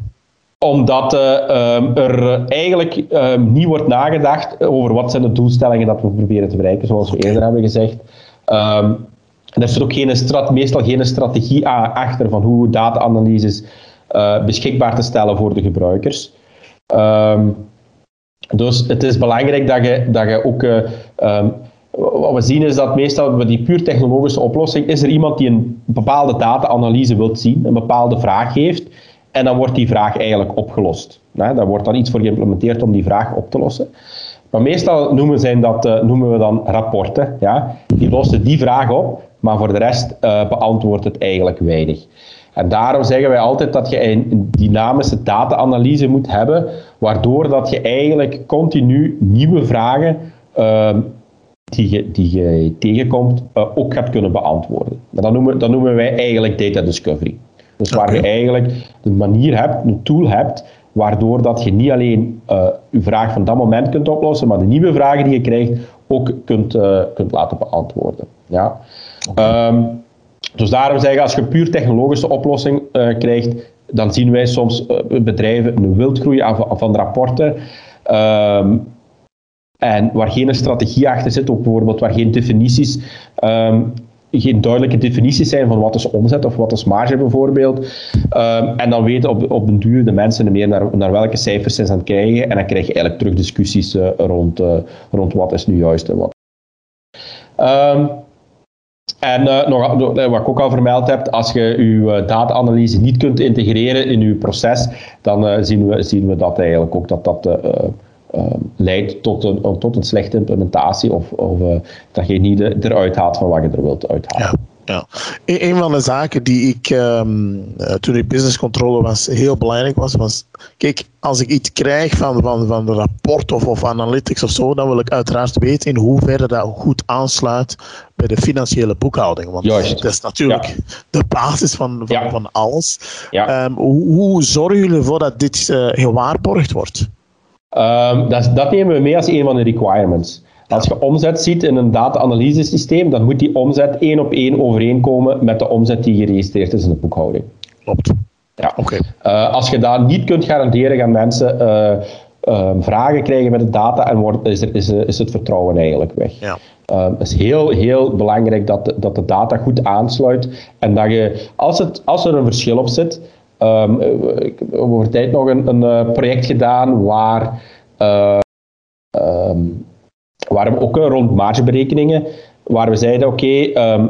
omdat eh, ehm, er eigenlijk ehm, niet wordt nagedacht over wat zijn de doelstellingen dat we proberen te bereiken, zoals we eerder hebben gezegd. Ehm, er zit ook geen meestal geen strategie achter van hoe data-analyses eh, beschikbaar te stellen voor de gebruikers. Ehm, dus het is belangrijk dat je, dat je ook. eh, ehm, wat we zien is dat meestal bij die puur technologische oplossing is er iemand die een bepaalde data-analyse wilt zien, een bepaalde vraag heeft, en dan wordt die vraag eigenlijk opgelost. Hè, daar wordt dan iets voor geïmplementeerd om die vraag op te lossen. Maar meestal noemen, zijn dat, eh, noemen we dan rapporten. Ja? Die lossen die vraag op, maar voor de rest eh, beantwoordt het eigenlijk weinig. En daarom zeggen wij altijd dat je een dynamische data-analyse moet hebben, waardoor dat je eigenlijk continu nieuwe vragen ehm, die, je, die je tegenkomt eh, ook gaat kunnen beantwoorden. Dat noemen, dat noemen wij eigenlijk data discovery. Dus waar je eigenlijk een manier hebt, een tool hebt, waardoor dat je niet alleen eh, je vraag van dat moment kunt oplossen, maar de nieuwe vragen die je krijgt ook kunt, kunt laten beantwoorden. Ja. Ehm, dus daarom zeggen als je puur technologische oplossing eh, krijgt, dan zien wij soms eh, bedrijven een wildgroei aan, van rapporten. Ehm, en waar geen strategie achter zit, ook bijvoorbeeld waar geen definities, ehm, geen duidelijke definities zijn van wat is omzet of wat is marge bijvoorbeeld. En dan weten op, op een duur de mensen meer naar, naar welke cijfers ze aan het krijgen. En dan krijg je eigenlijk terug discussies eh, rond, rond wat is nu juist en wat en uh, nog, wat ik ook al vermeld heb, als je je data-analyse niet kunt integreren in je proces, dan zien, we, zien we dat eigenlijk ook dat dat leidt tot een, tot een slechte implementatie of, of dat je niet eruit haalt van wat je er wilt uithalen. Ja, een van de zaken die ik um, toen ik business controller was heel belangrijk was, was kijk, als ik iets krijg van, van, van de rapport of, of analytics of zo, dan wil ik uiteraard weten in hoeverre dat goed aansluit bij de financiële boekhouding. Want Juist. dat is natuurlijk de basis van, van, van alles. Um, hoe, hoe, zorgen jullie ervoor dat dit uh, gewaarborgd wordt? Um, dat, dat nemen we mee als een van de requirements. Als je omzet ziet in een data-analyse-systeem, dan moet die omzet één op één overeenkomen met de omzet die geregistreerd is in de boekhouding. Klopt. Ja. Oké. Uh, als je dat niet kunt garanderen, gaan mensen uh, uh, vragen krijgen met de data en wordt, is, er, is, is het vertrouwen eigenlijk weg. Ja. het is heel, heel belangrijk dat de, dat de data goed aansluit en dat je, als, het, als er een verschil op zit, um, ik heb over tijd nog een, een project gedaan waar um, waren we ook rond margeberekeningen, waar we zeiden, oké, ehm,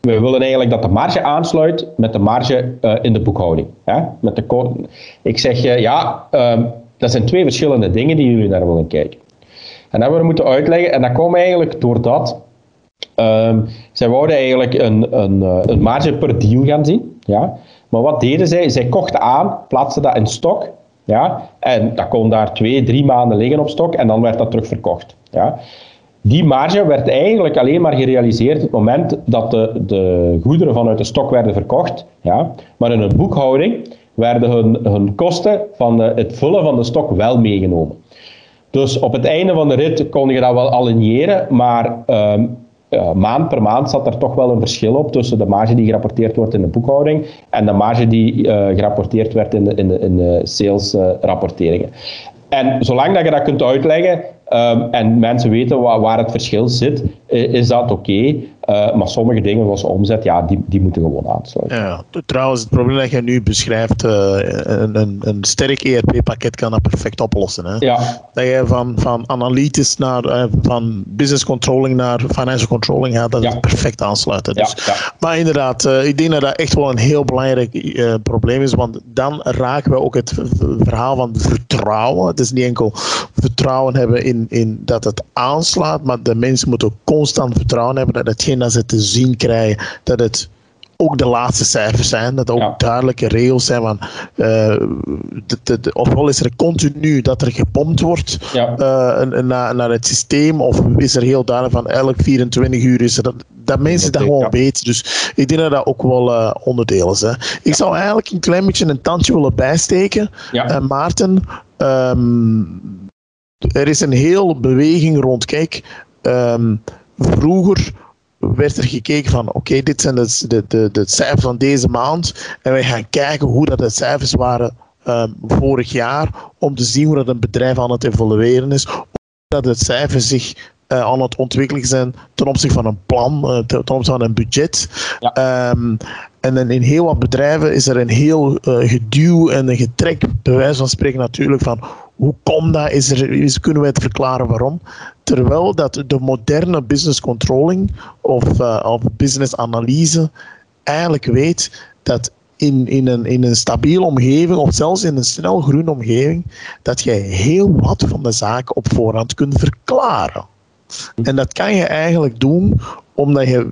we willen eigenlijk dat de marge aansluit met de marge uh, in de boekhouding. Met de ik zeg, uh, ja, um, dat zijn twee verschillende dingen die jullie naar willen kijken. En dat hebben we moeten uitleggen, en dat kwam eigenlijk doordat um, zij wouden eigenlijk een, een, een marge per deal gaan zien. Ja? Maar wat deden zij? Zij kochten aan, plaatsten dat in stok, ja? En dat kon daar twee, drie maanden liggen op stok en dan werd dat terugverkocht. Ja? Die marge werd eigenlijk alleen maar gerealiseerd op het moment dat de, de goederen vanuit de stok werden verkocht. Ja? Maar in hun boekhouding werden hun, hun kosten van het vullen van de stok wel meegenomen. Dus op het einde van de rit kon je dat wel aligneren, maar ehm, maand per maand zat er toch wel een verschil op tussen de marge die gerapporteerd wordt in de boekhouding en de marge die uh, gerapporteerd werd in de, in de, in de salesrapporteringen. en zolang dat je dat kunt uitleggen, Um, en mensen weten waar, waar, het verschil zit, is dat oké. Uh, maar sommige dingen zoals omzet, ja, die, die moeten gewoon aansluiten. Ja, trouwens, het probleem dat je nu beschrijft, uh, een, een, een, sterk ERP-pakket kan dat perfect oplossen. Hè? Ja. Dat je van, van analytisch naar, uh, van business controlling naar financial controlling gaat, dat ja. het perfect aansluiten. Dus. Ja, ja. Maar inderdaad, ik denk dat dat echt wel een heel belangrijk probleem is, want dan raken we ook het verhaal van vertrouwen. Het is niet enkel vertrouwen hebben in, in dat het aanslaat, maar de mensen moeten constant vertrouwen hebben dat dat ze te zien krijgen, dat het ook de laatste cijfers zijn, dat er ook duidelijke regels zijn van, uh, de, de, ofwel is er continu dat er gepompt wordt ja. uh, naar, naar het systeem, of is er heel duidelijk van elk 24 uur is er dat, dat mensen dat, gewoon weten. Dus ik denk dat dat ook wel uh, onderdeel is. Hè. Ik zou eigenlijk een klein beetje een tandje willen bijsteken. Maarten, um, er is een hele beweging rond, kijk, um, vroeger werd er gekeken van oké, dit zijn de, de, de, de, cijfers van deze maand en wij gaan kijken hoe dat de cijfers waren um, vorig jaar om te zien hoe dat een bedrijf aan het evolueren is, hoe dat de cijfers zich uh, aan het ontwikkelen zijn ten opzichte van een plan, uh, ten opzichte van een budget. Ja. Um, en in heel wat bedrijven is er een heel uh, geduw en een getrek, bij wijze van spreken natuurlijk, van hoe komt dat? Is er, is, kunnen we het verklaren waarom? Terwijl dat de moderne business controlling of, uh, of business analyse eigenlijk weet dat in, in, een, in een stabiele omgeving, of zelfs in een snel groene omgeving, dat je heel wat van de zaken op voorhand kunt verklaren. En dat kan je eigenlijk doen omdat je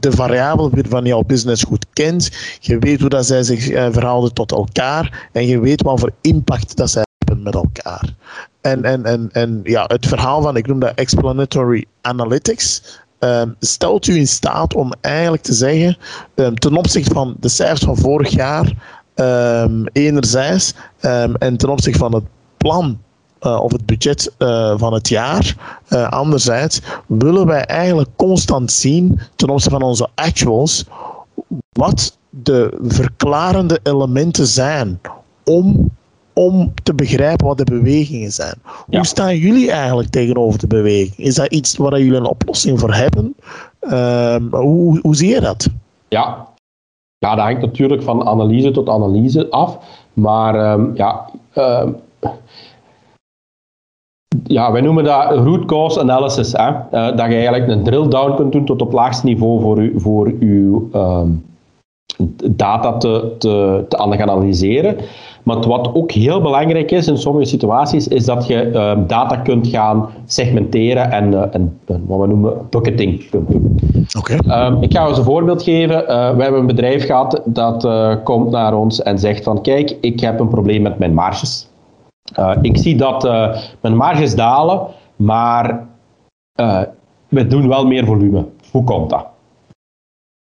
de variabelen van jouw business goed kent. Je weet hoe dat zij zich eh, verhouden tot elkaar. En je weet wat voor impact dat zij met elkaar. En, en, en, en ja, het verhaal van, ik noem dat explanatory analytics. Um, stelt u in staat om eigenlijk te zeggen, um, ten opzichte van de cijfers van vorig jaar, um, enerzijds, en ten opzichte van het plan uh, of het budget uh, van het jaar. Uh, anderzijds willen wij eigenlijk constant zien ten opzichte van onze actuals wat de verklarende elementen zijn om, om te begrijpen wat de bewegingen zijn. Hoe staan jullie eigenlijk tegenover de beweging? Is dat iets waar jullie een oplossing voor hebben? Ehm, hoe, hoe zie je dat? Ja. ja, dat hangt natuurlijk van analyse tot analyse af. Maar um, ja, uh, ja, wij noemen dat root cause analysis. Hè? Uh, dat je eigenlijk een drill down kunt doen tot op laagste niveau voor, u, voor uw um, data te, te, te gaan analyseren. Maar wat ook heel belangrijk is in sommige situaties, is dat je um, data kunt gaan segmenteren en, uh, en wat we noemen bucketing kunt doen. Okay. Um, ik ga eens een voorbeeld geven. Uh, we hebben een bedrijf gehad dat komt naar ons en zegt van kijk, ik heb een probleem met mijn marges. ik zie dat mijn marges dalen, maar we doen wel meer volume. Hoe komt dat?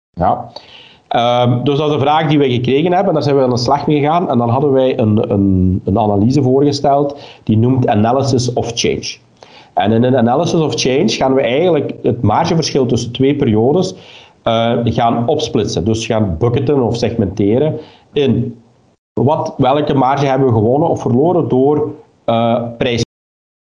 Ja. Um, dus dat is een vraag die we gekregen hebben. Daar zijn we aan de slag mee gegaan. En dan hadden wij een, een, een analyse voorgesteld die noemt Analysis of Change. En in een Analysis of Change gaan we eigenlijk het margeverschil tussen twee periodes uh, gaan opsplitsen. Dus gaan bucketen of segmenteren in wat, welke marge hebben we gewonnen of verloren door uh, prijs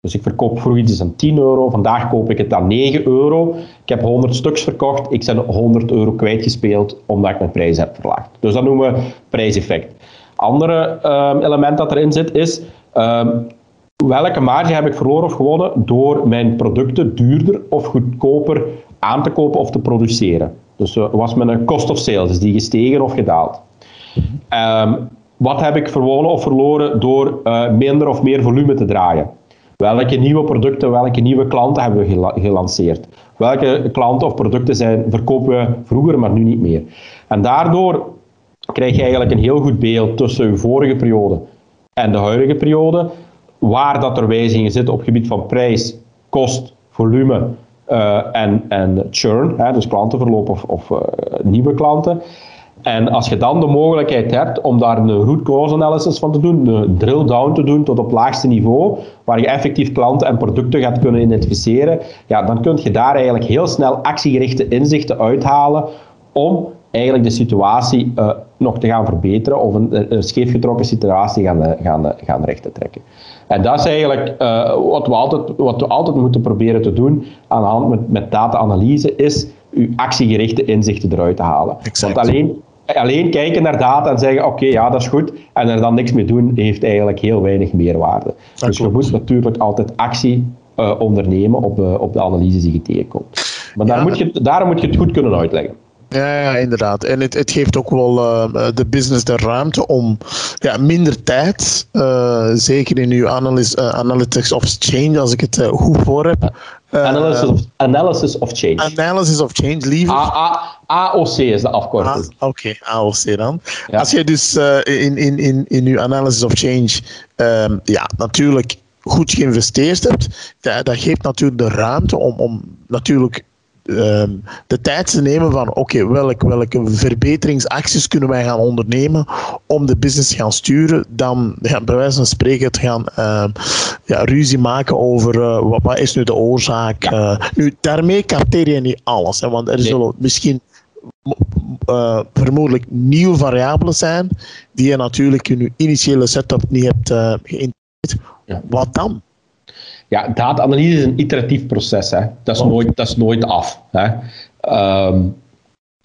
dus ik verkoop vroeger iets aan 10 euro, vandaag koop ik het aan 9 euro. Ik heb 100 stuks verkocht, ik ben 100 euro kwijtgespeeld omdat ik mijn prijs heb verlaagd. Dus dat noemen we prijseffect. Andere um, element dat erin zit is um, welke marge heb ik verloren of gewonnen door mijn producten duurder of goedkoper aan te kopen of te produceren. Dus uh, was mijn cost of sales, is die gestegen of gedaald? Um, wat heb ik verwonnen of verloren door uh, minder of meer volume te draaien? Welke nieuwe producten, welke nieuwe klanten hebben we gelanceerd? Welke klanten of producten zijn, verkopen we vroeger, maar nu niet meer? En daardoor krijg je eigenlijk een heel goed beeld tussen je vorige periode en de huidige periode, waar dat er wijzigingen zitten op het gebied van prijs, kost, volume uh, en, en churn, hè, dus klantenverloop of, of uh, nieuwe klanten. En als je dan de mogelijkheid hebt om daar een root cause analysis van te doen, een drill down te doen tot op laagste niveau, waar je effectief klanten en producten gaat kunnen identificeren, ja, dan kun je daar eigenlijk heel snel actiegerichte inzichten uithalen om eigenlijk de situatie uh, nog te gaan verbeteren of een, een scheefgetrokken situatie gaan, uh, gaan, gaan recht te trekken. En dat is eigenlijk wat, we altijd, wat we altijd moeten proberen te doen aan de hand met, met data-analyse, is uw actiegerichte inzichten eruit te halen. Exact. Want alleen alleen kijken naar data en zeggen: oké, ja, dat is goed, en er dan niks mee doen, heeft eigenlijk heel weinig meerwaarde. dus je moet natuurlijk altijd actie uh, ondernemen op, uh, op de analyses die je tegenkomt. Maar daar, moet je, daar moet je het goed kunnen uitleggen. Ja, ja, inderdaad. En het, het geeft ook wel uh, de business de ruimte om ja, minder tijd, uh, zeker in uw analysis, uh, analytics of change, als ik het goed voor heb. Analysis of, analysis of change. Analysis of change, liever. AOC is de afkorting. Ah, Oké, okay, AOC dan. Ja. Als je dus in, in, in, in uw analysis of change, um, ja, natuurlijk goed geïnvesteerd hebt, ja, dat geeft natuurlijk de ruimte om, om natuurlijk um, de tijd te nemen van oké, okay, welke, welke verbeteringsacties kunnen wij gaan ondernemen om de business te gaan sturen, dan ja, bij wijze van spreken te gaan uh, ja, ruzie maken over uh, wat, wat, is nu de oorzaak. Ja. Uh, nu, daarmee capteer je niet alles, hè, want er nee. zullen misschien uh, vermoedelijk nieuwe variabelen zijn die je natuurlijk in je initiële setup niet hebt uh, geïntegreerd. Ja. Wat dan? Ja, data-analyse is een iteratief proces. Hè. Dat, is nooit, dat is nooit af. Hè. Um,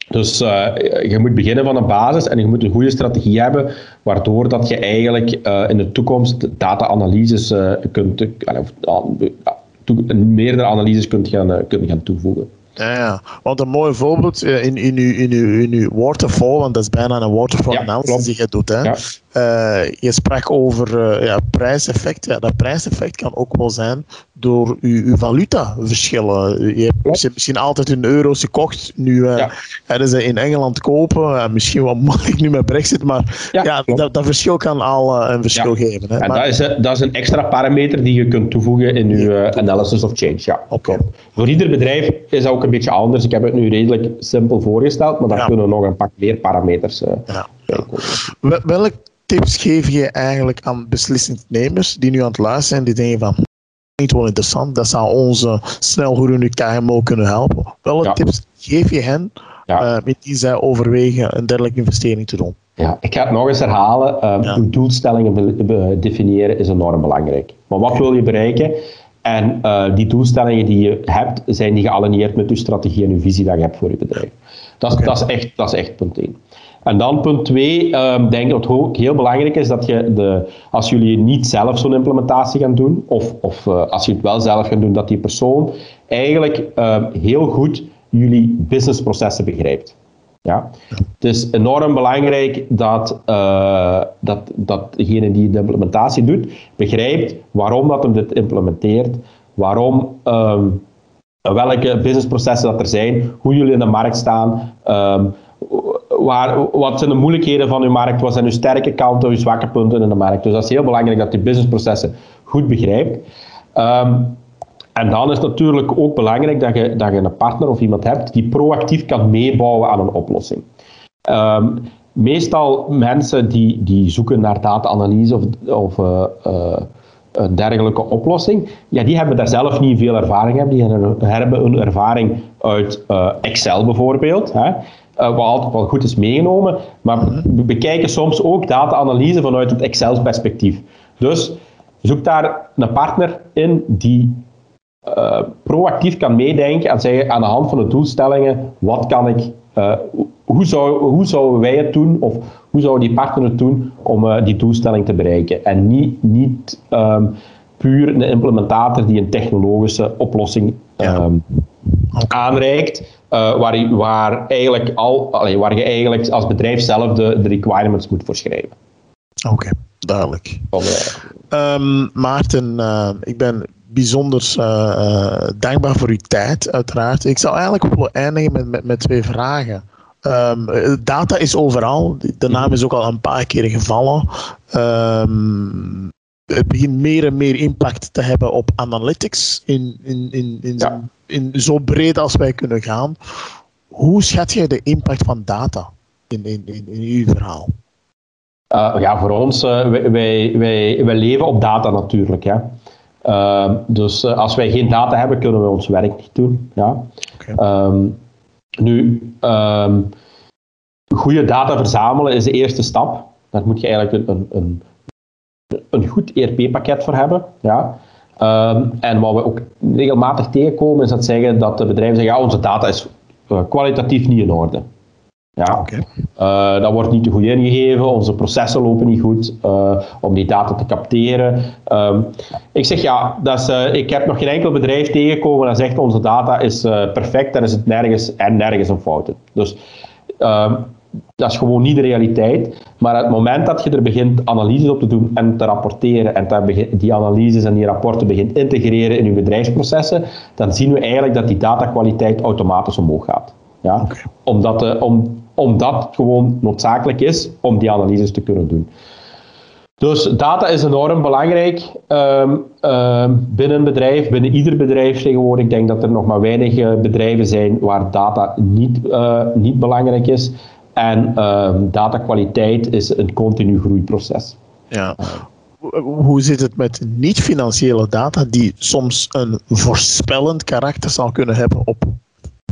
dus uh, je moet beginnen van een basis en je moet een goede strategie hebben, waardoor dat je eigenlijk uh, in de toekomst data-analyses uh, kunt, meerdere analyses kunt gaan, kunt gaan toevoegen. Ja, ja, want een mooi voorbeeld in, in, uw, in, uw, in uw waterfall, want dat is bijna een waterfall ja, analysis die je doet. Hè? Ja. Uh, je sprak over uh, ja, prijseffect. Ja, dat prijseffect kan ook wel zijn door uw, uw valutaverschillen. Je hebt misschien altijd in euro's gekocht. Nu uh, ja. hebben ze in Engeland kopen. misschien wat moeilijk nu met Brexit, maar ja, dat, dat, verschil kan al een verschil geven. Hè. En maar, dat, is, dat is een extra parameter die je kunt toevoegen in uw analysis of change. Ja, okay. Voor ieder bedrijf is dat ook een beetje anders. Ik heb het nu redelijk simpel voorgesteld, maar daar kunnen nog een pak meer parameters ja. Welk tips geef je eigenlijk aan beslissingnemers die nu aan het luisteren zijn, die denken van niet wel interessant, dat zou onze snelgroeiende KMO kunnen helpen. Welke ja. tips geef je hen ja. uh, met die zij overwegen een dergelijke investering te doen? Ja, ik ga het nog eens herhalen. Uh, ja. Uw doelstellingen definiëren is enorm belangrijk. Maar wat wil je bereiken? En uh, die doelstellingen die je hebt, zijn die gealigneerd met je strategie en je visie dat je hebt voor je bedrijf. Dat, is, dat, is, echt, dat is echt punt 1. En dan punt 2, um, denk ik dat het ook heel belangrijk is dat je, de, als jullie niet zelf zo'n implementatie gaan doen, of, of uh, als je het wel zelf gaat doen, dat die persoon eigenlijk uh, heel goed jullie businessprocessen begrijpt. Ja? Het is enorm belangrijk dat, uh, dat, dat degene die de implementatie doet, begrijpt waarom dat hem dit implementeert, waarom, um, welke businessprocessen dat er zijn, hoe jullie in de markt staan, wat zijn de moeilijkheden van uw markt, wat zijn uw sterke kanten, uw zwakke punten in de markt. Dus dat is heel belangrijk dat die businessprocessen goed begrijpt. Um, en dan is het natuurlijk ook belangrijk dat je, dat je een partner of iemand hebt die proactief kan meebouwen aan een oplossing. Um, meestal mensen die, die zoeken naar data-analyse of, of uh, uh, een dergelijke oplossing, ja, die hebben daar zelf niet veel ervaring in. Die hebben een ervaring uit uh, Excel bijvoorbeeld. Hè. Wat altijd wel goed is meegenomen, maar we bekijken soms ook data-analyse vanuit het Excel-perspectief. Dus zoek daar een partner in die uh, proactief kan meedenken en zeggen aan de hand van de doelstellingen, wat kan ik, uh, hoe, zou, hoe zouden wij het doen of hoe zou die partner het doen om die doelstelling te bereiken. En niet, niet um, puur een implementator die een technologische oplossing um, aanreikt, waar, waar, eigenlijk al, allee, waar je eigenlijk als bedrijf zelf de, de requirements moet voorschrijven. Oké, okay, duidelijk. Um, Maarten, ik ben bijzonder uh, dankbaar voor uw tijd, uiteraard. Ik zou eigenlijk willen eindigen met, met, met twee vragen. Um, data is overal. De naam is ook al een paar keer gevallen. Um, het begint meer en meer impact te hebben op analytics in, in, in, in, ja. In, zo breed als wij kunnen gaan. Hoe schat je de impact van data in, in, in, in uw verhaal? Uh, ja, voor ons, uh, wij, wij, wij, wij leven op data natuurlijk. Ja. Uh, dus als wij geen data hebben, kunnen we ons werk niet doen. Ja. Okay. Um, nu, um, goede data verzamelen is de eerste stap. Daar moet je eigenlijk een, een, een goed ERP-pakket voor hebben. Ja. Um, en wat we ook regelmatig tegenkomen, is dat zeggen dat de bedrijven zeggen, ja, onze data is uh, kwalitatief niet in orde. Ja. Okay. Uh, dat wordt niet te goed ingegeven, onze processen lopen niet goed uh, om die data te capteren. Um, ik zeg ja, dat is, uh, ik heb nog geen enkel bedrijf tegengekomen dat zegt onze data is perfect, dan is het nergens en nergens een fout. Dus um, dat is gewoon niet de realiteit. Maar het moment dat je er begint analyses op te doen en te rapporteren en dat die analyses en die rapporten begint integreren in je bedrijfsprocessen, dan zien we eigenlijk dat die datakwaliteit automatisch omhoog gaat. Ja? Okay. Omdat, de, om, omdat het gewoon noodzakelijk is om die analyses te kunnen doen. Dus data is enorm belangrijk um, um, binnen een bedrijf, binnen ieder bedrijf tegenwoordig. Ik denk dat er nog maar weinig uh, bedrijven zijn waar data niet, uh, niet belangrijk is. En um, datakwaliteit is een continu groeiproces. Ja. Hoe zit het met niet-financiële data die soms een voorspellend karakter zou kunnen hebben op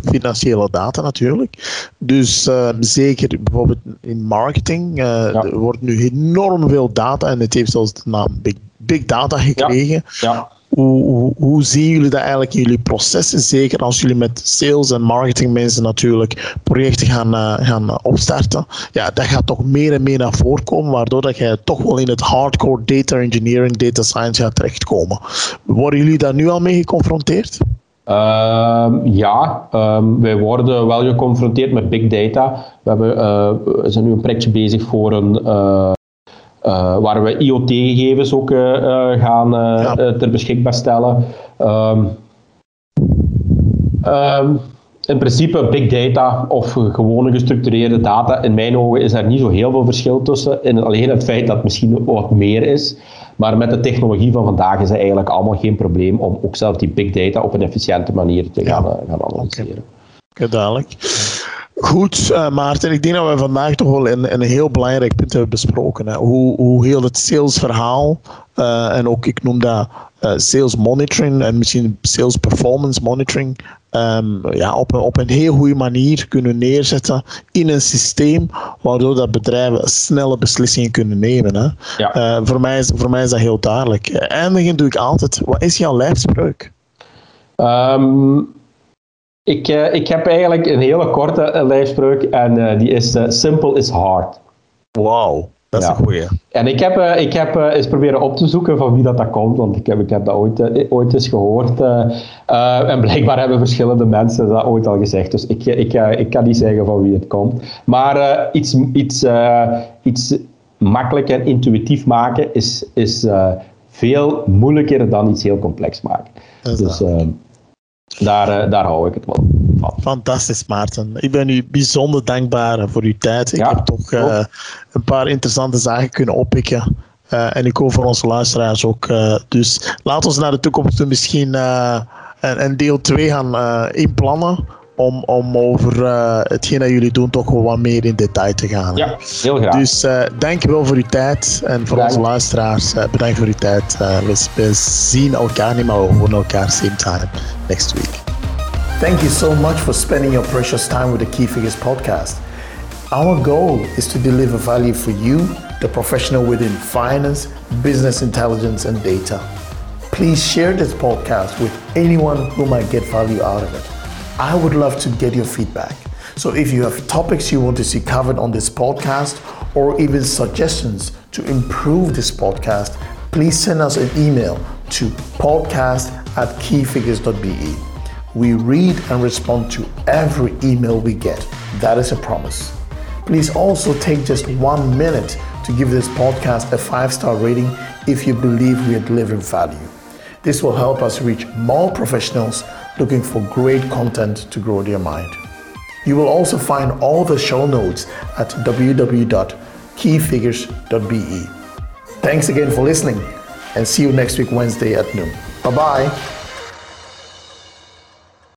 financiële data natuurlijk. Dus uh, zeker bijvoorbeeld in marketing. Uh, ja. Er wordt nu enorm veel data en het heeft zelfs de naam Big, big Data gekregen. Ja. Ja. Hoe, zien jullie dat eigenlijk in jullie processen? Zeker als jullie met sales en marketing mensen natuurlijk projecten gaan, uh, gaan opstarten. Ja, dat gaat toch meer en meer naar voren komen, waardoor dat je toch wel in het hardcore data engineering, data science gaat terechtkomen. Worden jullie daar nu al mee geconfronteerd? Uh, ja, um, wij worden wel geconfronteerd met big data. We, hebben, we zijn nu een projectje bezig voor een, uh, waar we IoT-gegevens ook gaan ja. ter beschikbaar stellen. Um, um, in principe big data of gewone gestructureerde data, in mijn ogen is er niet zo heel veel verschil tussen. In alleen het feit dat het misschien wat meer is. Maar met de technologie van vandaag is het eigenlijk allemaal geen probleem om ook zelf die big data op een efficiënte manier te gaan, ja. Eh, gaan analyseren. Oké, dadelijk. Goed, uh, Maarten. Ik denk dat we vandaag toch wel een, een heel belangrijk punt hebben besproken. Hè. Hoe, hoe heel het salesverhaal uh, en ook, ik noem dat uh, sales monitoring en misschien sales performance monitoring ehm, ja, op, een, op een heel goede manier kunnen neerzetten in een systeem waardoor dat bedrijven snelle beslissingen kunnen nemen. Hè. Ja. Eh, voor, mij is, voor mij is dat heel duidelijk. Eindigen doe ik altijd. Wat is jouw lijfspreuk? Ehm, ik, uh, ik heb eigenlijk een hele korte lijfspreuk en die is simple is hard. Wauw. Dat is een goeie. En ik heb, uh, ik heb uh, eens proberen op te zoeken van wie dat, dat komt, want ik heb, ik heb dat ooit, uh, ooit eens gehoord. en blijkbaar hebben verschillende mensen dat ooit al gezegd. Dus ik, ik, ik kan niet zeggen van wie het komt. Maar iets, iets, iets makkelijk en intuïtief maken is, is veel moeilijker dan iets heel complex maken. Dus daar, daar hou ik het wel Fantastisch, Maarten. Ik ben u bijzonder dankbaar voor uw tijd. Ik heb toch uh, een paar interessante zaken kunnen oppikken. Uh, en ik hoop voor onze luisteraars ook. Uh, dus laten we naar de toekomst toe misschien een, een, deel 2 gaan inplannen. Om, om over eh, hetgeen dat jullie doen toch wel wat meer in detail te gaan. Ja, heel graag. Dus eh, dankjewel voor uw tijd. En voor onze luisteraars, eh, bedankt voor uw tijd. we, we zien elkaar niet, maar we horen elkaar same time next week. Thank you so much for spending your precious time with the Key Figures podcast. Our goal is to deliver value for you, the professional within finance, business intelligence, and data. Please share this podcast with anyone who might get value out of it. I would love to get your feedback. So if you have topics you want to see covered on this podcast or even suggestions to improve this podcast, please send us an email to podcast at keyfigures.be. We read and respond to every email we get. That is a promise. Please also take just one minute to give this podcast a five star rating if you believe we are delivering value. This will help us reach more professionals looking for great content to grow their mind. You will also find all the show notes at www.keyfigures.be. Thanks again for listening and see you next week, Wednesday at noon. Bye bye.